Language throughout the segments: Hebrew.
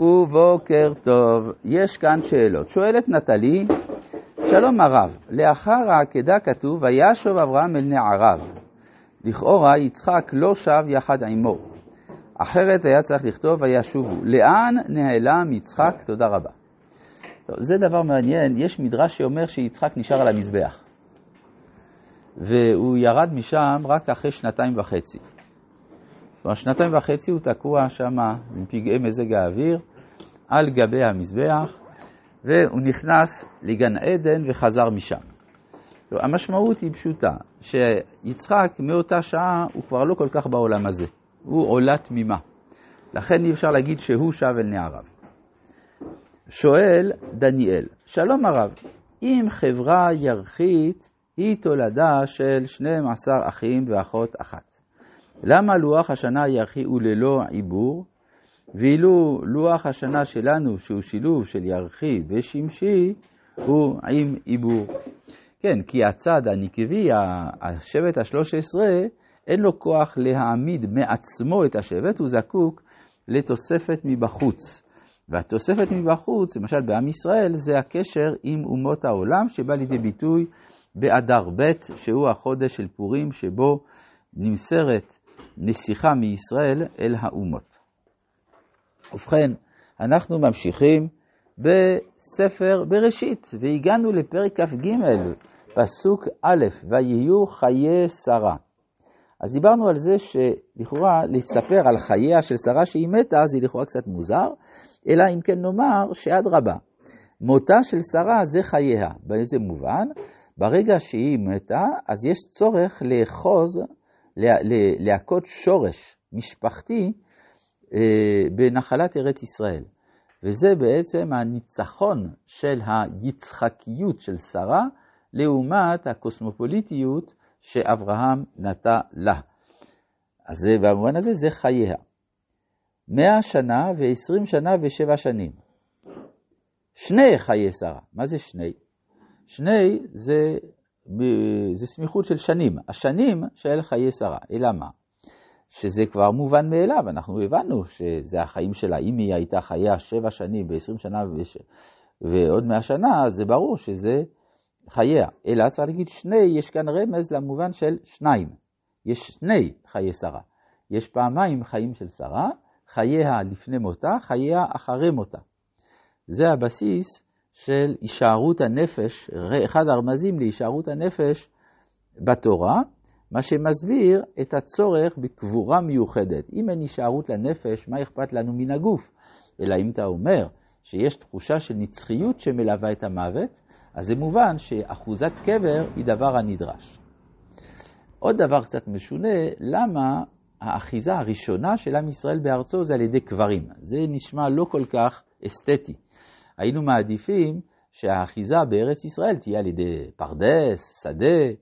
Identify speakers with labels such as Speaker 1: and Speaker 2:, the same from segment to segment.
Speaker 1: ובוקר טוב, יש כאן שאלות. שואלת נטלי, שלום הרב, לאחר העקדה כתוב, וישוב אברהם אל נעריו. לכאורה יצחק לא שב יחד עמו. אחרת היה צריך לכתוב וישובו. לאן נעלם יצחק? תודה רבה. טוב, זה דבר מעניין, יש מדרש שאומר שיצחק נשאר על המזבח. והוא ירד משם רק אחרי שנתיים וחצי. כלומר, שנתיים וחצי הוא תקוע שם עם פגעי מזג האוויר על גבי המזבח, והוא נכנס לגן עדן וחזר משם. המשמעות היא פשוטה, שיצחק מאותה שעה הוא כבר לא כל כך בעולם הזה, הוא עולה תמימה. לכן אי אפשר להגיד שהוא שב אל נעריו. שואל דניאל, שלום הרב, אם חברה ירחית היא תולדה של 12 אחים ואחות אחת, למה לוח השנה הירחי הוא ללא עיבור, ואילו לוח השנה שלנו, שהוא שילוב של ירחי ושמשי, הוא עם עיבור. כן, כי הצד הנקבי, השבט השלוש עשרה, אין לו כוח להעמיד מעצמו את השבט, הוא זקוק לתוספת מבחוץ. והתוספת מבחוץ, למשל בעם ישראל, זה הקשר עם אומות העולם, שבא לידי ביטוי באדר ב', שהוא החודש של פורים, שבו נמסרת נסיכה מישראל אל האומות. ובכן, אנחנו ממשיכים בספר בראשית, והגענו לפרק כ"ג, פסוק א', ויהיו חיי שרה. אז דיברנו על זה שלכאורה לספר על חייה של שרה שהיא מתה זה לכאורה קצת מוזר, אלא אם כן נאמר שאדרבה, מותה של שרה זה חייה. באיזה מובן? ברגע שהיא מתה, אז יש צורך לאחוז, להכות שורש משפחתי אה, בנחלת ארץ ישראל. וזה בעצם הניצחון של היצחקיות של שרה לעומת הקוסמופוליטיות שאברהם נטע לה. אז במובן הזה זה חייה. מאה שנה ועשרים שנה ושבע שנים. שני חיי שרה. מה זה שני? שני זה, זה סמיכות של שנים. השנים של חיי שרה. אלא מה? שזה כבר מובן מאליו, אנחנו הבנו שזה החיים שלה. אם היא הייתה חיה שבע שנים ועשרים שנה וש... ועוד מאה שנה, אז זה ברור שזה חייה. אלא צריך להגיד שני, יש כאן רמז למובן של שניים. יש שני חיי שרה. יש פעמיים חיים של שרה, חייה לפני מותה, חייה אחרי מותה. זה הבסיס של הישארות הנפש, אחד הרמזים להישארות הנפש בתורה, מה שמסביר את הצורך בקבורה מיוחדת. אם אין הישארות לנפש, מה אכפת לנו מן הגוף? אלא אם אתה אומר שיש תחושה של נצחיות שמלווה את המוות, אז זה מובן שאחוזת קבר היא דבר הנדרש. עוד דבר קצת משונה, למה האחיזה הראשונה של עם ישראל בארצו זה על ידי קברים. זה נשמע לא כל כך אסתטי. היינו מעדיפים שהאחיזה בארץ ישראל תהיה על ידי פרדס, שדה,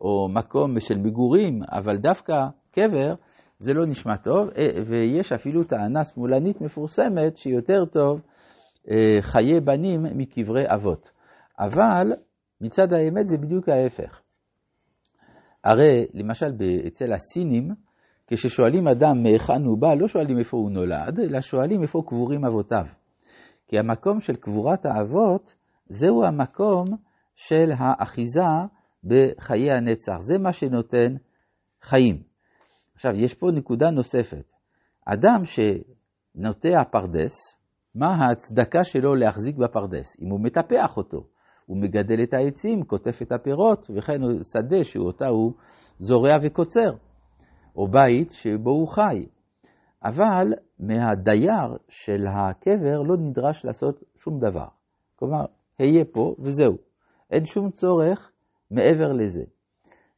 Speaker 1: או מקום של מגורים, אבל דווקא קבר זה לא נשמע טוב, אה, ויש אפילו טענה שמאלנית מפורסמת שיותר טוב אה, חיי בנים מקברי אבות. אבל מצד האמת זה בדיוק ההפך. הרי למשל אצל הסינים, כששואלים אדם מהיכן הוא בא, לא שואלים איפה הוא נולד, אלא שואלים איפה קבורים אבותיו. כי המקום של קבורת האבות, זהו המקום של האחיזה בחיי הנצח. זה מה שנותן חיים. עכשיו, יש פה נקודה נוספת. אדם שנוטע פרדס, מה ההצדקה שלו להחזיק בפרדס? אם הוא מטפח אותו, הוא מגדל את העצים, קוטף את הפירות, וכן שדה שאותה הוא זורע וקוצר, או בית שבו הוא חי. אבל מהדייר של הקבר לא נדרש לעשות שום דבר. כלומר, היה פה וזהו. אין שום צורך מעבר לזה.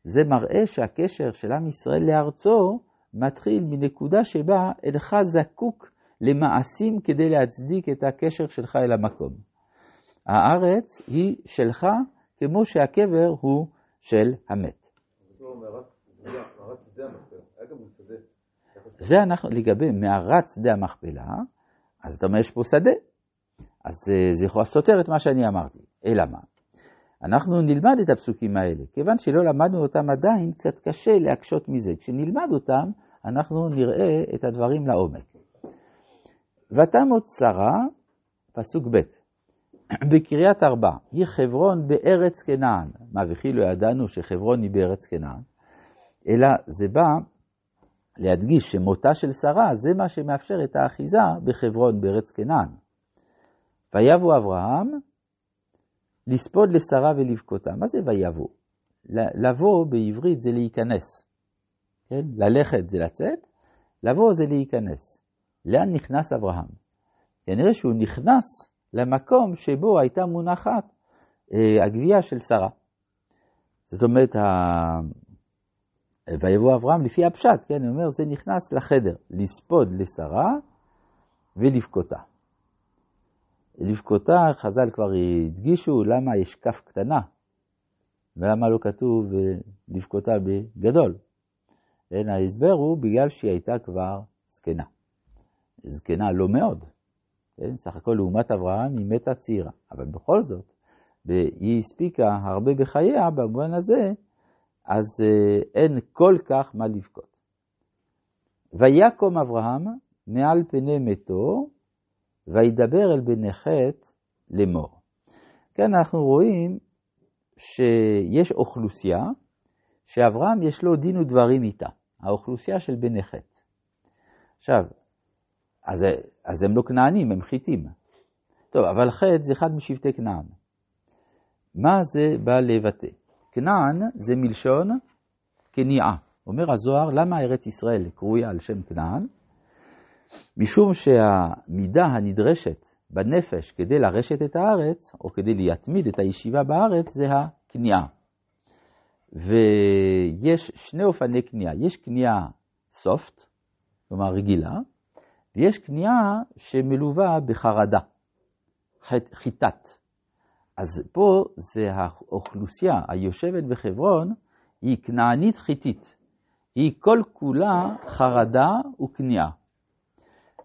Speaker 1: זה מראה שהקשר של עם ישראל לארצו מתחיל מנקודה שבה אינך זקוק למעשים כדי להצדיק את הקשר שלך אל המקום. הארץ היא שלך כמו שהקבר הוא של המת. זה אנחנו, לגבי מערת שדה המכפלה, אז אתה אומר יש פה שדה. אז זה יכול סותר את מה שאני אמרתי. אלא מה? אנחנו נלמד את הפסוקים האלה. כיוון שלא למדנו אותם עדיין, קצת קשה להקשות מזה. כשנלמד אותם, אנחנו נראה את הדברים לעומק. ותמות שרה, פסוק ב', בקריית ארבע, היא חברון בארץ כנען. מה וכי לא ידענו שחברון היא בארץ כנען? אלא זה בא להדגיש שמותה של שרה זה מה שמאפשר את האחיזה בחברון בארץ כנען. ויבוא אברהם לספוד לשרה ולבכותה. מה זה ויבוא? לבוא בעברית זה להיכנס. כן? ללכת זה לצאת, לבוא זה להיכנס. לאן נכנס אברהם? כנראה שהוא נכנס למקום שבו הייתה מונחת אה, הגבייה של שרה. זאת אומרת. ויבוא אברהם לפי הפשט, כן, אני אומר, זה נכנס לחדר, לספוד לשרה ולבכותה. לבכותה, חז"ל כבר הדגישו למה יש כף קטנה, ולמה לא כתוב לבכותה בגדול. כן, ההסבר הוא בגלל שהיא הייתה כבר זקנה. זקנה לא מאוד. כן, סך הכל לעומת אברהם היא מתה צעירה. אבל בכל זאת, היא הספיקה הרבה בחייה במובן הזה, אז אה, אין כל כך מה לבכות. ויקום אברהם מעל פני מתו, וידבר אל בני חטא לאמור. כאן אנחנו רואים שיש אוכלוסייה שאברהם יש לו דין ודברים איתה, האוכלוסייה של בני חטא. עכשיו, אז, אז הם לא כנענים, הם חיטים. טוב, אבל חטא זה אחד משבטי כנען. מה זה בא לבטא? כנען זה מלשון כניעה. אומר הזוהר, למה ארץ ישראל קרויה על שם כנען? משום שהמידה הנדרשת בנפש כדי לרשת את הארץ, או כדי להתמיד את הישיבה בארץ, זה הכניעה. ויש שני אופני כניעה. יש כניעה סופט, כלומר רגילה, ויש כניעה שמלווה בחרדה, חיטת. אז פה זה האוכלוסייה היושבת בחברון, היא כנענית חיטית. היא כל כולה חרדה וכניעה.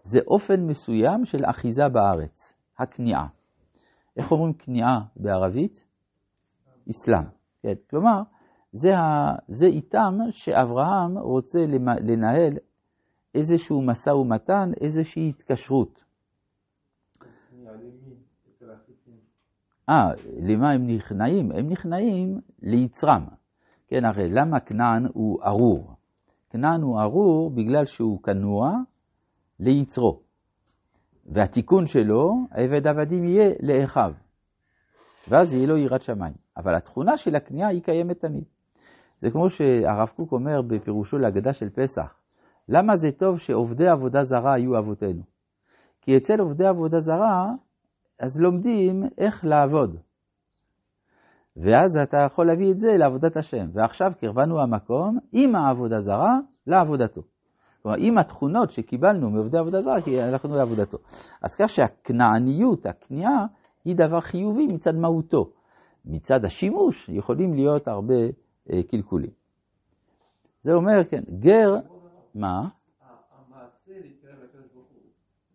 Speaker 1: זה אופן מסוים של אחיזה בארץ, הכניעה. איך אומרים כניעה בערבית? אסלאם. כן, כלומר, זה, ה, זה איתם שאברהם רוצה לנהל איזשהו משא ומתן, איזושהי התקשרות. אה, למה הם נכנעים? הם נכנעים ליצרם. כן, הרי למה כנען הוא ארור? כנען הוא ארור בגלל שהוא כנוע ליצרו. והתיקון שלו, עבד עבדים יהיה לאחיו. ואז יהיה לו יראת שמיים. אבל התכונה של הכניעה היא קיימת תמיד. זה כמו שהרב קוק אומר בפירושו להגדה של פסח, למה זה טוב שעובדי עבודה זרה היו אבותינו? כי אצל עובדי עבודה זרה, אז לומדים איך לעבוד. ואז אתה יכול להביא את זה לעבודת השם. ועכשיו קרבנו המקום עם העבודה זרה לעבודתו. כלומר, עם התכונות שקיבלנו מעובדי עבודה זרה, כי הלכנו לעבודתו. אז כך שהכנעניות, הכניעה, היא דבר חיובי מצד מהותו. מצד השימוש יכולים להיות הרבה אה, קלקולים. זה אומר, כן, גר, מה?
Speaker 2: המעשה להתקרב לקדוש ברוך הוא,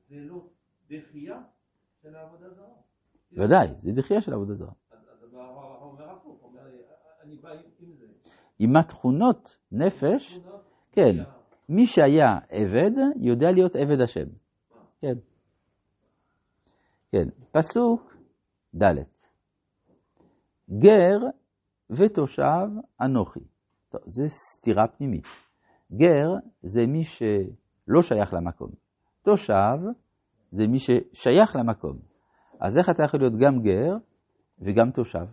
Speaker 2: זה לא דחייה של העבודה זרה.
Speaker 1: ודאי, זה דחייה של עבודה זרה.
Speaker 2: אז אומר הפוך, אומר, אני בא עם זה.
Speaker 1: עם התכונות נפש, כן. מי שהיה עבד, יודע להיות עבד השם. כן. כן. פסוק ד' גר ותושב אנוכי. טוב, זה סתירה פנימית. גר זה מי שלא שייך למקום. תושב זה מי ששייך למקום. אז איך אתה יכול להיות גם גר וגם תושב?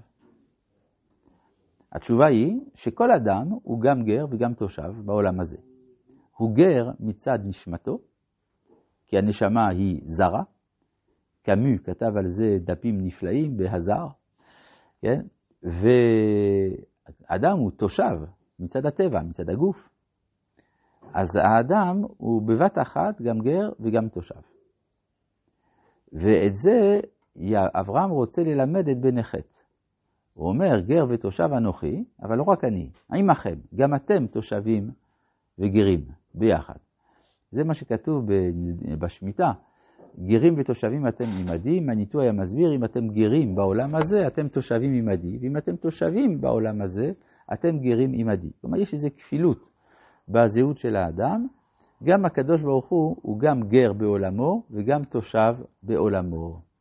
Speaker 1: התשובה היא שכל אדם הוא גם גר וגם תושב בעולם הזה. הוא גר מצד נשמתו, כי הנשמה היא זרה. קאמו כתב על זה דפים נפלאים בהזר, כן? ואדם הוא תושב מצד הטבע, מצד הגוף. אז האדם הוא בבת אחת גם גר וגם תושב. ואת זה אברהם רוצה ללמד את בני חטא. הוא אומר, גר ותושב אנוכי, אבל לא רק אני, עמכם, גם אתם תושבים וגרים ביחד. זה מה שכתוב בשמיטה, גרים ותושבים אתם עמדי, מניטו היה מסביר, אם אתם גרים בעולם הזה, אתם תושבים עמדי, ואם אתם תושבים בעולם הזה, אתם גרים עמדי. כלומר, יש איזו כפילות בזהות של האדם, גם הקדוש ברוך הוא הוא גם גר בעולמו וגם תושב בעולמו.